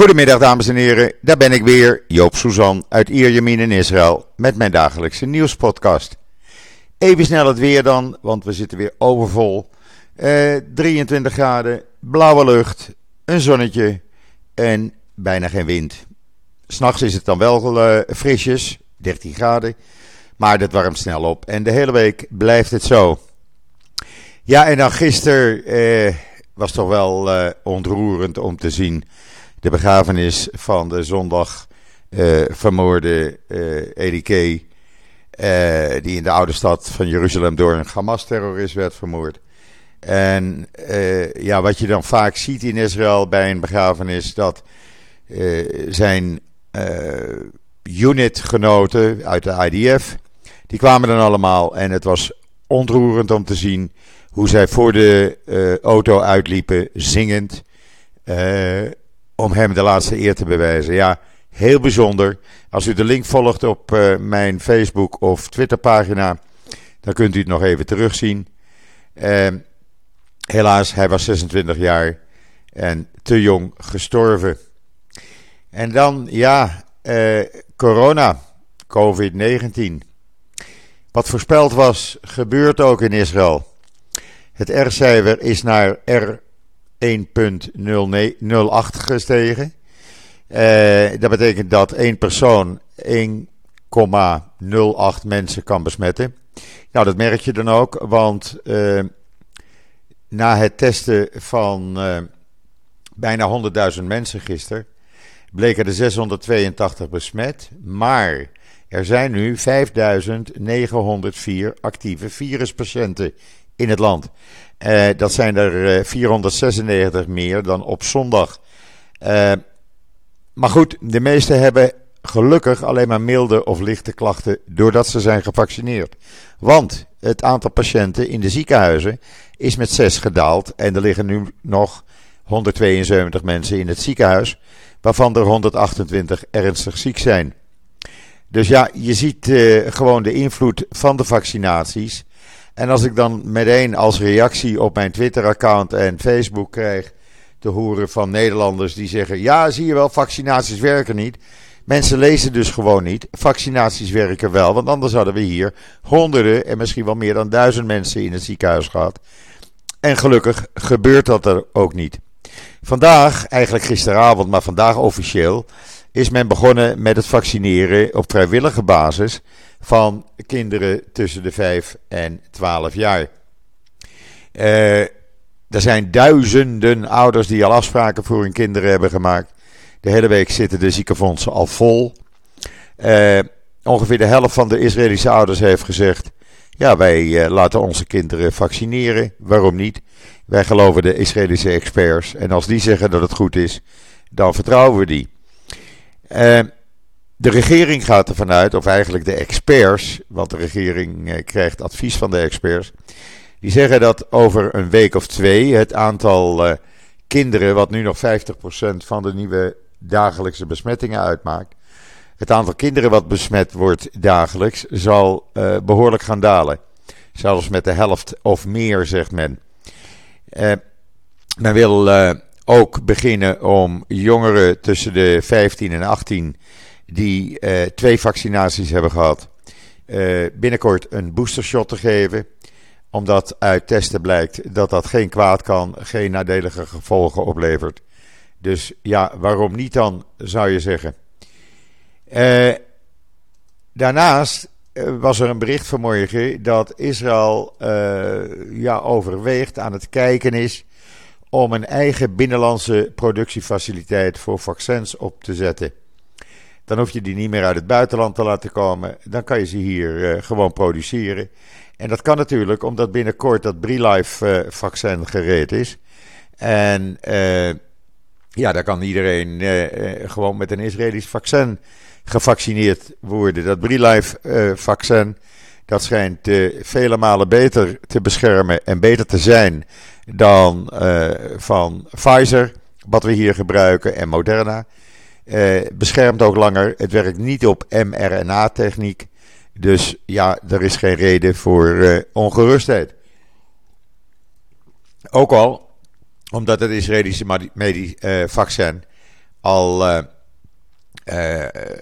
Goedemiddag dames en heren, daar ben ik weer, Joop Suzan uit Ierjemien in Israël met mijn dagelijkse nieuwspodcast. Even snel het weer dan, want we zitten weer overvol. Eh, 23 graden, blauwe lucht, een zonnetje en bijna geen wind. S'nachts is het dan wel uh, frisjes, 13 graden, maar dat warmt snel op en de hele week blijft het zo. Ja, en dan gisteren eh, was toch wel uh, ontroerend om te zien de begrafenis van de zondag uh, vermoorde uh, die in de oude stad van Jeruzalem door een Hamas-terrorist werd vermoord. En ja, wat je dan vaak ziet in Israël bij een begrafenis, dat zijn unitgenoten uit de IDF, die kwamen dan allemaal en het was ontroerend om te zien hoe zij voor de auto uitliepen, zingend om hem de laatste eer te bewijzen. Ja, heel bijzonder. Als u de link volgt op uh, mijn Facebook of Twitter pagina, dan kunt u het nog even terugzien. Uh, helaas, hij was 26 jaar en te jong gestorven. En dan, ja, uh, corona, COVID-19. Wat voorspeld was, gebeurt ook in Israël. Het R-cijfer is naar R 1.08 gestegen. Uh, dat betekent dat één persoon 1,08 mensen kan besmetten. Nou, dat merk je dan ook, want uh, na het testen van uh, bijna 100.000 mensen gisteren bleken er 682 besmet, maar er zijn nu 5.904 actieve viruspatiënten in het land. Uh, dat zijn er uh, 496 meer dan op zondag. Uh, maar goed, de meeste hebben gelukkig alleen maar milde of lichte klachten doordat ze zijn gevaccineerd. Want het aantal patiënten in de ziekenhuizen is met 6 gedaald en er liggen nu nog 172 mensen in het ziekenhuis, waarvan er 128 ernstig ziek zijn. Dus ja, je ziet gewoon de invloed van de vaccinaties. En als ik dan meteen als reactie op mijn Twitter-account en Facebook krijg te horen van Nederlanders die zeggen: Ja, zie je wel, vaccinaties werken niet. Mensen lezen dus gewoon niet. Vaccinaties werken wel, want anders hadden we hier honderden en misschien wel meer dan duizend mensen in het ziekenhuis gehad. En gelukkig gebeurt dat er ook niet. Vandaag, eigenlijk gisteravond, maar vandaag officieel, is men begonnen met het vaccineren op vrijwillige basis van kinderen tussen de 5 en 12 jaar. Uh, er zijn duizenden ouders die al afspraken voor hun kinderen hebben gemaakt. De hele week zitten de ziekenfondsen al vol. Uh, ongeveer de helft van de Israëlische ouders heeft gezegd: Ja, wij uh, laten onze kinderen vaccineren. Waarom niet? Wij geloven de Israëlische experts. En als die zeggen dat het goed is, dan vertrouwen we die. De regering gaat ervan uit, of eigenlijk de experts, want de regering eh, krijgt advies van de experts. Die zeggen dat over een week of twee het aantal uh, kinderen, wat nu nog 50% van de nieuwe dagelijkse besmettingen uitmaakt, het aantal kinderen wat besmet wordt dagelijks, zal uh, behoorlijk gaan dalen. Zelfs met de helft of meer, zegt men. Men wil ook beginnen om jongeren tussen de 15 en 18 die uh, twee vaccinaties hebben gehad, uh, binnenkort een boostershot te geven. Omdat uit testen blijkt dat dat geen kwaad kan, geen nadelige gevolgen oplevert. Dus ja, waarom niet dan, zou je zeggen. Uh, daarnaast was er een bericht vanmorgen dat Israël ja, overweegt, aan het kijken is om een eigen binnenlandse productiefaciliteit voor vaccins op te zetten. Dan hoef je die niet meer uit het buitenland te laten komen. Dan kan je ze hier uh, gewoon produceren. En dat kan natuurlijk omdat binnenkort dat BriLife uh, vaccin gereed is. En uh, ja, daar kan iedereen gewoon met een Israëlisch vaccin gevaccineerd worden. Dat BriLife vaccin, dat schijnt vele malen beter te beschermen en beter te zijn dan van Pfizer, wat we hier gebruiken, en Moderna. Uh, beschermt ook langer. Het werkt niet op mRNA-techniek. Dus ja, er is geen reden voor uh, ongerustheid. Ook al omdat het Israëlische uh, vaccin al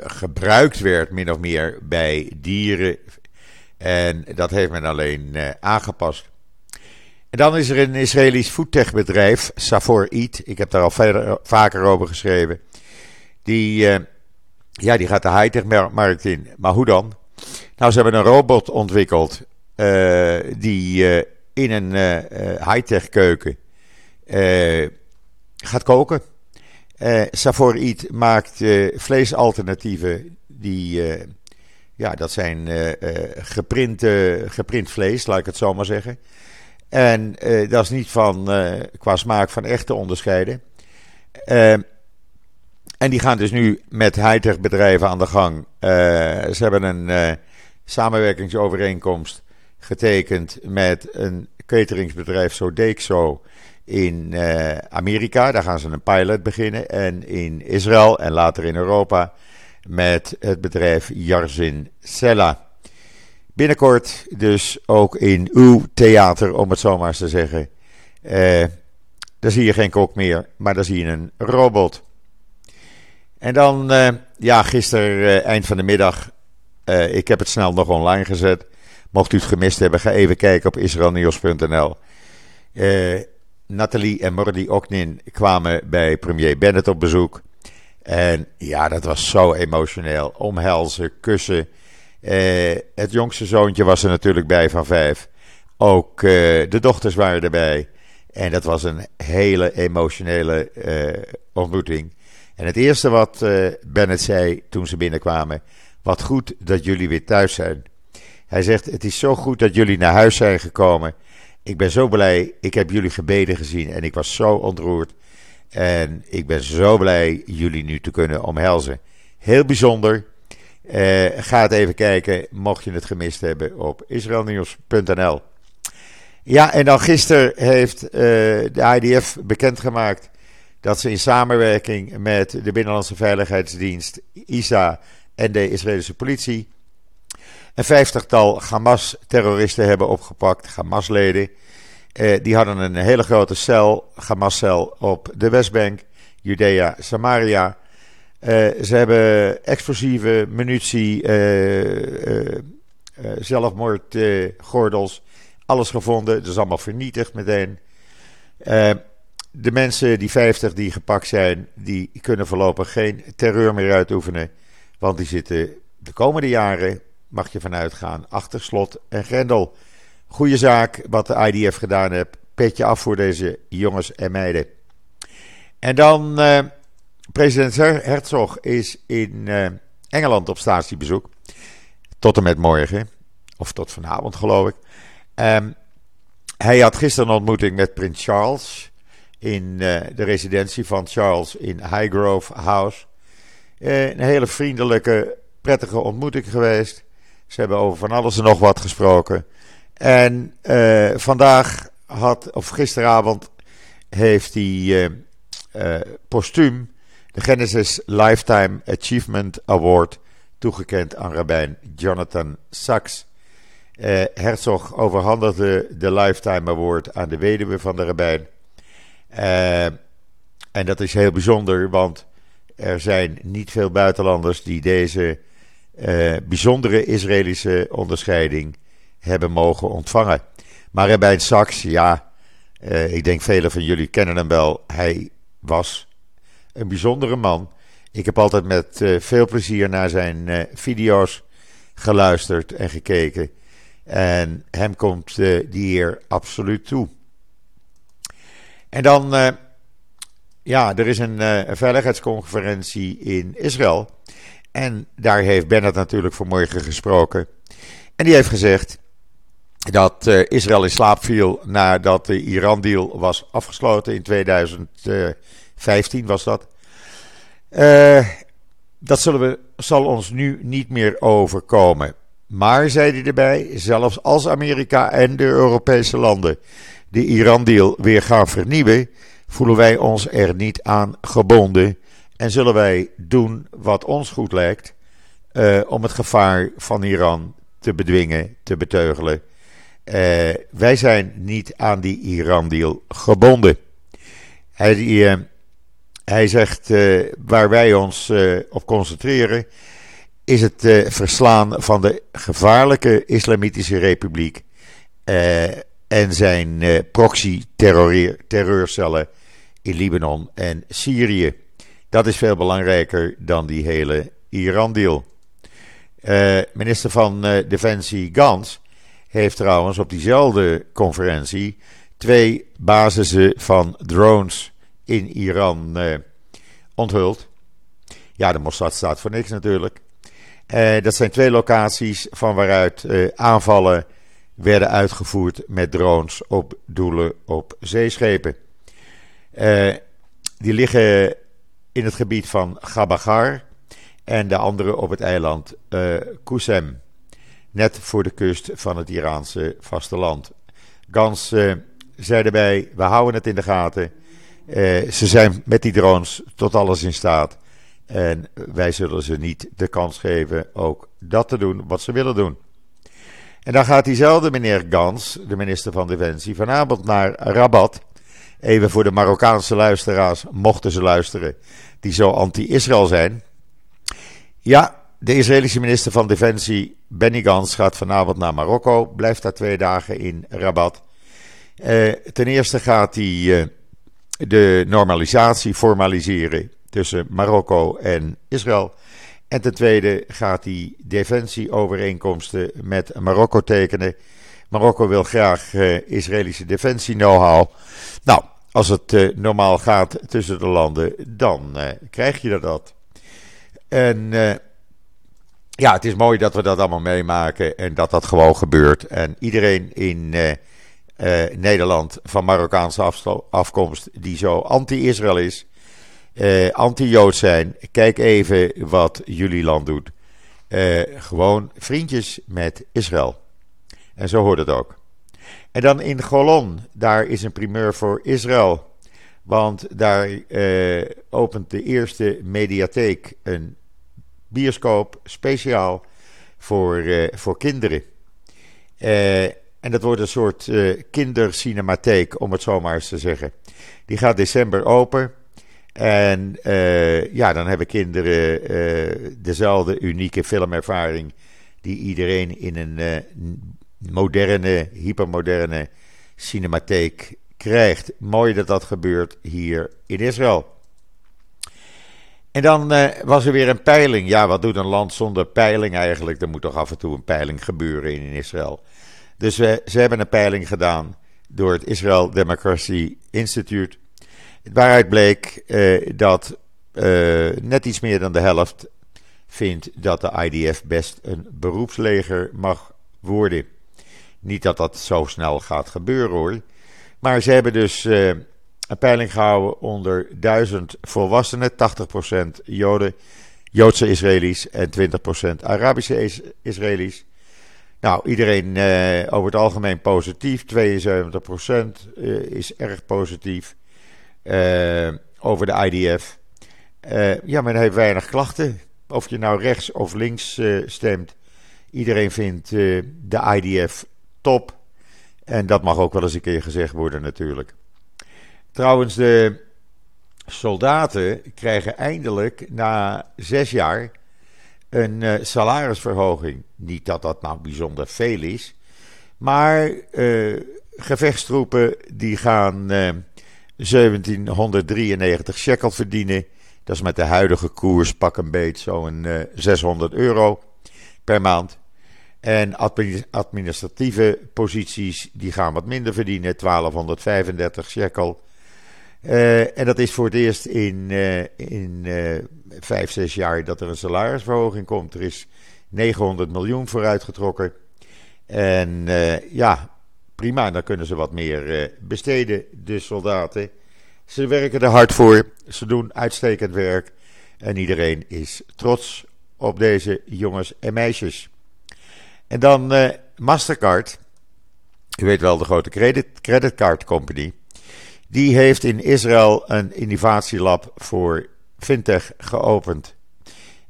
gebruikt werd, min of meer, bij dieren. En dat heeft men alleen aangepast. En dan is er een Israëlisch foodtechbedrijf, Safor Eat. Ik heb daar al vaker over geschreven. Die, ja, die gaat de high-tech-markt in. Maar hoe dan? Nou, ze hebben een robot ontwikkeld uh, die uh, in een uh, high-tech keuken gaat koken. Eat maakt vleesalternatieven die, ja, dat zijn geprint, geprint vlees, laat ik het zo maar zeggen. En dat is niet van, qua smaak van echt te onderscheiden. En die gaan dus nu met high-tech bedrijven aan de gang. Uh, ze hebben een uh, samenwerkingsovereenkomst getekend met een cateringsbedrijf Sodexo in uh, Amerika. Daar gaan ze een pilot beginnen. En in Israël en later in Europa met het bedrijf Yarzin Sella. Binnenkort dus ook in uw theater, om het zo maar eens te zeggen. daar zie je geen kok meer, maar daar zie je een robot. En dan, uh, ja, gisteren uh, eind van de middag. Uh, ik heb het snel nog online gezet. Mocht u het gemist hebben, ga even kijken op israelnieuws.nl. Nathalie en Mordi Oknin kwamen bij premier Bennett op bezoek. En ja, dat was zo emotioneel. Omhelzen, kussen. het jongste zoontje was er natuurlijk bij van vijf. Ook de dochters waren erbij. En dat was een hele emotionele ontmoeting. En het eerste wat uh, Bennett zei toen ze binnenkwamen: Wat goed dat jullie weer thuis zijn. Hij zegt: Het is zo goed dat jullie naar huis zijn gekomen. Ik ben zo blij. Ik heb jullie gebeden gezien en ik was zo ontroerd. En ik ben zo blij jullie nu te kunnen omhelzen. Heel bijzonder. Uh, ga het even kijken, mocht je het gemist hebben, op israelnieuws.nl. Ja, en dan gisteren heeft uh, de IDF bekendgemaakt dat ze in samenwerking met de Binnenlandse Veiligheidsdienst, ISA en de Israëlische politie een vijftigtal Hamas-terroristen hebben opgepakt, Hamas-leden. Eh, die hadden een hele grote cel, Hamas-cel, op de Westbank, Judea, Samaria. Uh, ze hebben explosieve munitie, uh, uh, zelfmoordgordels, alles gevonden. Dat is allemaal vernietigd meteen de mensen, die 50 die gepakt zijn, die kunnen voorlopig geen terreur meer uitoefenen. Want die zitten de komende jaren, mag je vanuit gaan, achter slot en grendel. Goeie zaak wat de IDF gedaan heeft. Petje af voor deze jongens en meiden. En dan, uh, president Herzog is in uh, Engeland op statiebezoek. Tot en met morgen. Of tot vanavond, geloof ik. Um, hij had gisteren een ontmoeting met prins Charles in uh, de residentie van Charles in Highgrove House. Uh, een hele vriendelijke, prettige ontmoeting geweest. Ze hebben over van alles en nog wat gesproken. En uh, vandaag had, of gisteravond, heeft hij postuum de Genesis Lifetime Achievement Award toegekend aan rabbijn Jonathan Sachs. Herzog overhandigde de Lifetime Award aan de weduwe van de rabbijn. Uh, en dat is heel bijzonder, want er zijn niet veel buitenlanders die deze uh, bijzondere Israëlische onderscheiding hebben mogen ontvangen. Maar Rabijn Sachs, ja, uh, ik denk velen van jullie kennen hem wel. Hij was een bijzondere man. Ik heb altijd met veel plezier naar zijn video's geluisterd en gekeken. En hem komt die eer absoluut toe. En dan, uh, ja, er is een, uh, veiligheidsconferentie in Israël. En daar heeft Bennett natuurlijk vanmorgen gesproken. En die heeft gezegd dat uh, Israël in slaap viel nadat de Iran-deal was afgesloten in 2015 was dat. dat zullen we, zal ons nu niet meer overkomen. Maar, zei hij erbij, zelfs als Amerika en de Europese landen de Iran-deal weer gaan vernieuwen, voelen wij ons er niet aan gebonden en zullen wij doen wat ons goed lijkt uh, om het gevaar van Iran te bedwingen, te beteugelen. Uh, wij zijn niet aan die Iran-deal gebonden. Hij, uh, Hij zegt: waar wij ons op concentreren, is het verslaan van de gevaarlijke Islamitische Republiek en zijn proxy-terreurcellen in Libanon en Syrië. Dat is veel belangrijker dan die hele Iran-deal. Uh, minister van uh, Defensie Gans heeft trouwens op diezelfde conferentie twee basissen van drones in Iran onthuld. Ja, de Mossad staat voor niks natuurlijk. dat zijn twee locaties van waaruit aanvallen werden uitgevoerd met drones op doelen op zeeschepen. die liggen in het gebied van Gabagar en de andere op het eiland uh, Kusem, net voor de kust van het Iraanse vasteland. Gans uh, zei erbij: we houden het in de gaten. Ze zijn met die drones tot alles in staat. En wij zullen ze niet de kans geven ook dat te doen wat ze willen doen. En dan gaat diezelfde meneer Gans, de minister van Defensie, vanavond naar Rabat. Even voor de Marokkaanse luisteraars, mochten ze luisteren, die zo anti-Israël zijn. Ja, de Israëlische minister van Defensie, Benny Gans, gaat vanavond naar Marokko. Blijft daar twee dagen in Rabat. Uh, ten eerste gaat hij uh, de normalisatie formaliseren tussen Marokko en Israël. En ten tweede gaat hij defensieovereenkomsten met Marokko tekenen. Marokko wil graag uh, Israëlische defensie-know-how. Nou, als het normaal gaat tussen de landen, dan krijg je dat. En ja, het is mooi dat we dat allemaal meemaken en dat dat gewoon gebeurt. En iedereen in Nederland van Marokkaanse afkomst die zo anti-Israël is, anti-Jood zijn, kijk even wat jullie land doet. gewoon vriendjes met Israël. En zo hoort het ook. En dan in Golon, daar is een primeur voor Israël. Want daar uh, opent de eerste mediatheek een bioscoop speciaal voor, voor kinderen. En dat wordt een soort kindercinematheek, om het zo maar eens te zeggen. Die gaat december open. En ja, dan hebben kinderen dezelfde unieke filmervaring die iedereen in een moderne, hypermoderne cinematheek krijgt. Mooi dat dat gebeurt hier in Israël. En dan was er weer een peiling. Ja, wat doet een land zonder peiling eigenlijk? Er moet toch af en toe een peiling gebeuren in Israël. Dus ze hebben een peiling gedaan door het Israel Democracy Institute. Waaruit bleek uh, dat net iets meer dan de helft vindt dat de IDF best een beroepsleger mag worden. Niet dat dat zo snel gaat gebeuren hoor. Maar ze hebben dus uh, een peiling gehouden onder 1000 volwassenen, 80% Joden, Joodse Israëli's en 20% Arabische Israëli's. Nou, iedereen over het algemeen positief. 72% uh, eh, is erg positief over de IDF. ja, men heeft weinig klachten. Of je nou rechts of links stemt. Iedereen vindt de IDF top. En dat mag ook wel eens een keer gezegd worden natuurlijk. Trouwens, de soldaten krijgen eindelijk na zes jaar een salarisverhoging. Niet dat dat nou bijzonder veel is. Maar uh, gevechtstroepen die gaan eh, 1793 shekel verdienen. Dat is met de huidige koers pak een beet zo'n 600 euro per maand. En administratieve posities die gaan wat minder verdienen, 1235 shekel. Uh, en dat is voor het eerst in, uh, in uh, vijf, zes jaar dat er een salarisverhoging komt. Er is 900 miljoen vooruitgetrokken. En ja, prima, dan kunnen ze wat meer besteden, de soldaten. Ze werken er hard voor, ze doen uitstekend werk. En iedereen is trots op deze jongens en meisjes. En dan Mastercard. U weet wel, de grote credit, creditcard company. Die heeft in Israël een innovatielab voor fintech geopend.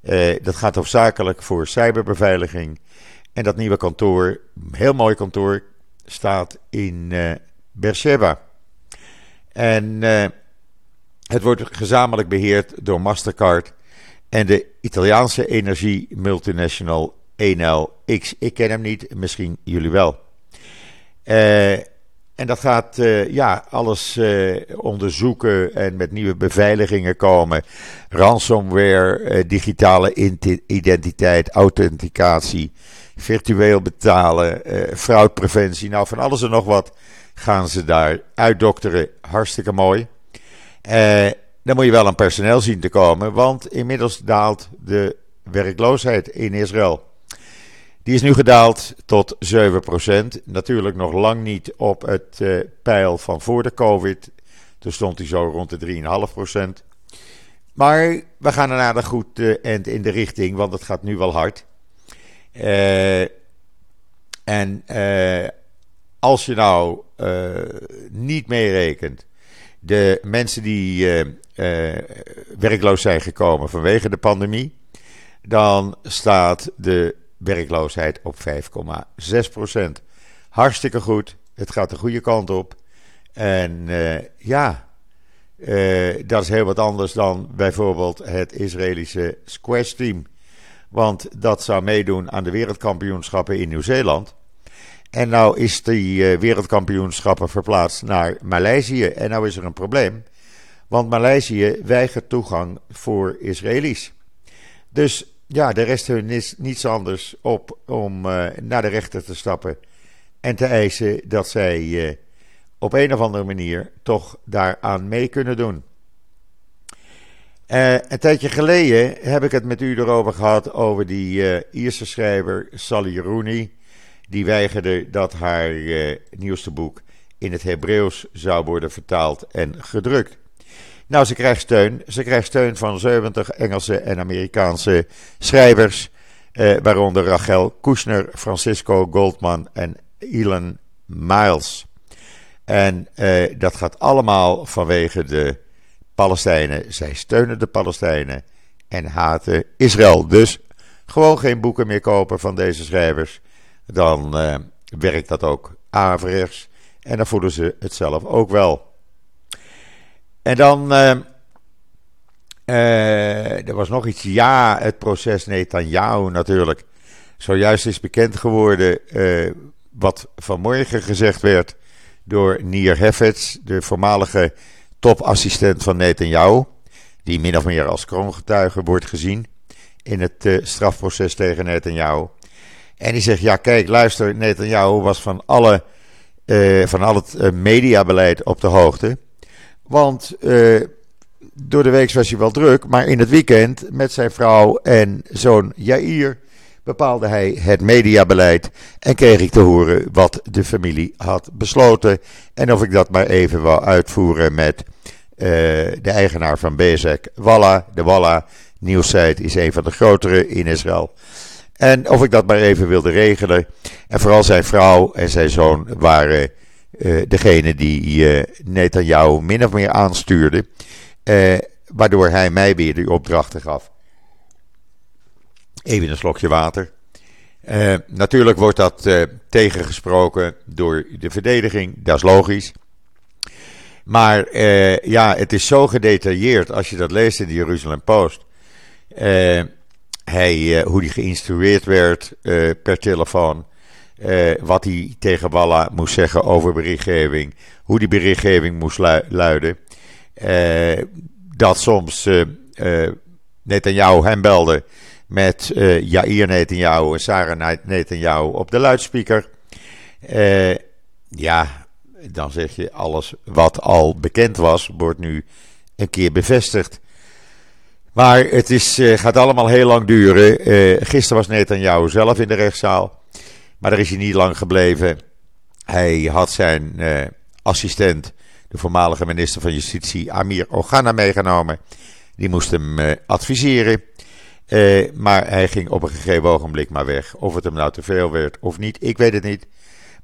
Uh, dat gaat hoofdzakelijk voor cyberbeveiliging. En dat nieuwe kantoor, heel mooi kantoor, staat in uh. En uh, Het wordt gezamenlijk beheerd door Mastercard en de Italiaanse energie multinational Enel X. Ik ken hem niet, misschien jullie wel. Uh, en dat gaat ja, alles onderzoeken en met nieuwe beveiligingen komen. Ransomware, digitale identiteit, authenticatie, virtueel betalen, fraudepreventie. Nou, van alles en nog wat gaan ze daar uitdokteren. Hartstikke mooi. dan moet je wel aan personeel zien te komen, want inmiddels daalt de werkloosheid in Israël. Die is nu gedaald tot 7%. Natuurlijk nog lang niet op het uh, pijl van voor de COVID. Toen stond hij zo rond de 3,5%. Maar we gaan een aardig goed uh, eind in de richting, want het gaat nu wel hard. Uh, en als je nou niet meerekent de mensen die werkloos zijn gekomen vanwege de pandemie, dan staat de werkloosheid op 5,6% Hartstikke goed. Het gaat de goede kant op. En ja, dat is heel wat anders dan bijvoorbeeld het Israëlische squash team. Want dat zou meedoen aan de wereldkampioenschappen in Nieuw-Zeeland. En nou is die uh, wereldkampioenschappen verplaatst naar Maleisië. En nou is er een probleem. Want Maleisië weigert toegang voor Israëli's. Dus ja, de rest hun is niets anders op om uh, naar de rechter te stappen en te eisen dat zij uh, op een of andere manier toch daaraan mee kunnen doen. Uh, een tijdje geleden heb ik het met u erover gehad over die Ierse schrijver Sally Rooney. Die weigerde dat haar nieuwste boek in het Hebreeuws zou worden vertaald en gedrukt. Nou, ze krijgt steun. Ze krijgt steun van 70 Engelse en Amerikaanse schrijvers. Eh, waaronder Rachel Kushner, Francisco Goldman en Elon Miles. En eh, dat gaat allemaal vanwege de Palestijnen. Zij steunen de Palestijnen en haten Israël. Dus gewoon geen boeken meer kopen van deze schrijvers. Dan eh, werkt dat ook averechts. En dan voelen ze het zelf ook wel. En dan. Uh, uh, er was nog iets. Ja, het proces Netanyahu natuurlijk. Zojuist is bekend geworden. Wat vanmorgen gezegd werd. door Nier Heffets, de voormalige topassistent van Netanyahu. Die min of meer als kroongetuige wordt gezien. in het strafproces tegen Netanyahu. En die zegt: Ja, kijk, luister. Netanyahu was van, alle, van al het mediabeleid op de hoogte. Want door de week was hij wel druk, maar in het weekend met zijn vrouw en zoon Jair bepaalde hij het mediabeleid en kreeg ik te horen wat de familie had besloten. En of ik dat maar even wou uitvoeren met uh, de eigenaar van Bezek, Walla. De Walla nieuwssite is een van de grotere in Israël. En of ik dat maar even wilde regelen. En vooral zijn vrouw en zijn zoon waren uh, degene die uh, Netanyahu min of meer aanstuurde. Waardoor hij mij weer die opdrachten gaf. Even een slokje water. Uh, natuurlijk wordt dat uh, tegengesproken door de verdediging, dat is logisch. Maar uh, ja, het is zo gedetailleerd als je dat leest in de Jeruzalem Post. hij, hoe die geïnstrueerd werd per telefoon. Wat hij tegen Walla moest zeggen over berichtgeving. Hoe die berichtgeving moest luiden. Uh, dat soms uh, Netanyahu hem belde met uh, Jair Netanyahu en Sarah Netanyahu op de luidspreker. ja, dan zeg je alles wat al bekend was, wordt nu een keer bevestigd. Maar het is, gaat allemaal heel lang duren. gisteren was Netanyahu zelf in de rechtszaal. Maar daar is hij niet lang gebleven. Hij had zijn uh, assistent, de voormalige minister van Justitie, Amir Ogana, meegenomen. Die moest hem uh, adviseren. Uh, maar hij ging op een gegeven ogenblik maar weg. Of het hem nou te veel werd of niet, ik weet het niet.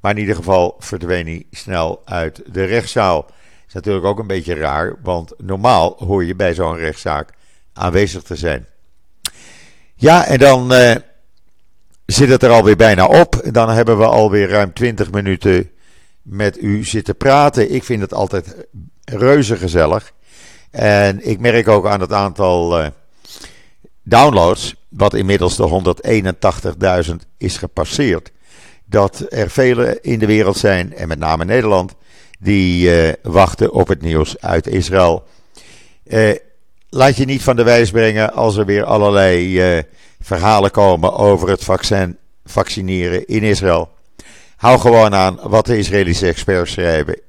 Maar in ieder geval verdween hij snel uit de rechtszaal. Is natuurlijk ook een beetje raar, want normaal hoor je bij zo'n rechtszaak aanwezig te zijn. Ja, en dan zit het er alweer bijna op. Dan hebben we alweer ruim 20 minuten met u zitten praten. Ik vind het altijd reuze gezellig. En ik merk ook aan het aantal uh, downloads, wat inmiddels de 181.000 is gepasseerd, dat er velen in de wereld zijn, en met name Nederland, die uh, wachten op het nieuws uit Israël. Uh, laat je niet van de wijs brengen als er weer allerlei verhalen komen over het vaccin, vaccineren in Israël. Hou gewoon aan wat de Israëlische experts schrijven.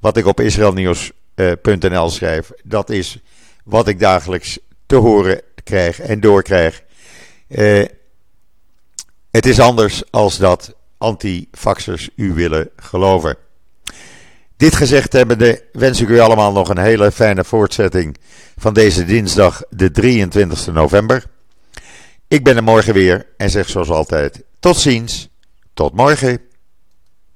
Wat ik op israelnieuws.nl schrijf. Dat is wat ik dagelijks te horen krijg en doorkrijg. Uh, het is anders als dat anti-vaxxers u willen geloven. Dit gezegd hebbende wens ik u allemaal nog een hele fijne voortzetting van deze dinsdag, de 23 november. Ik ben er morgen weer en zeg zoals altijd: tot ziens, tot morgen.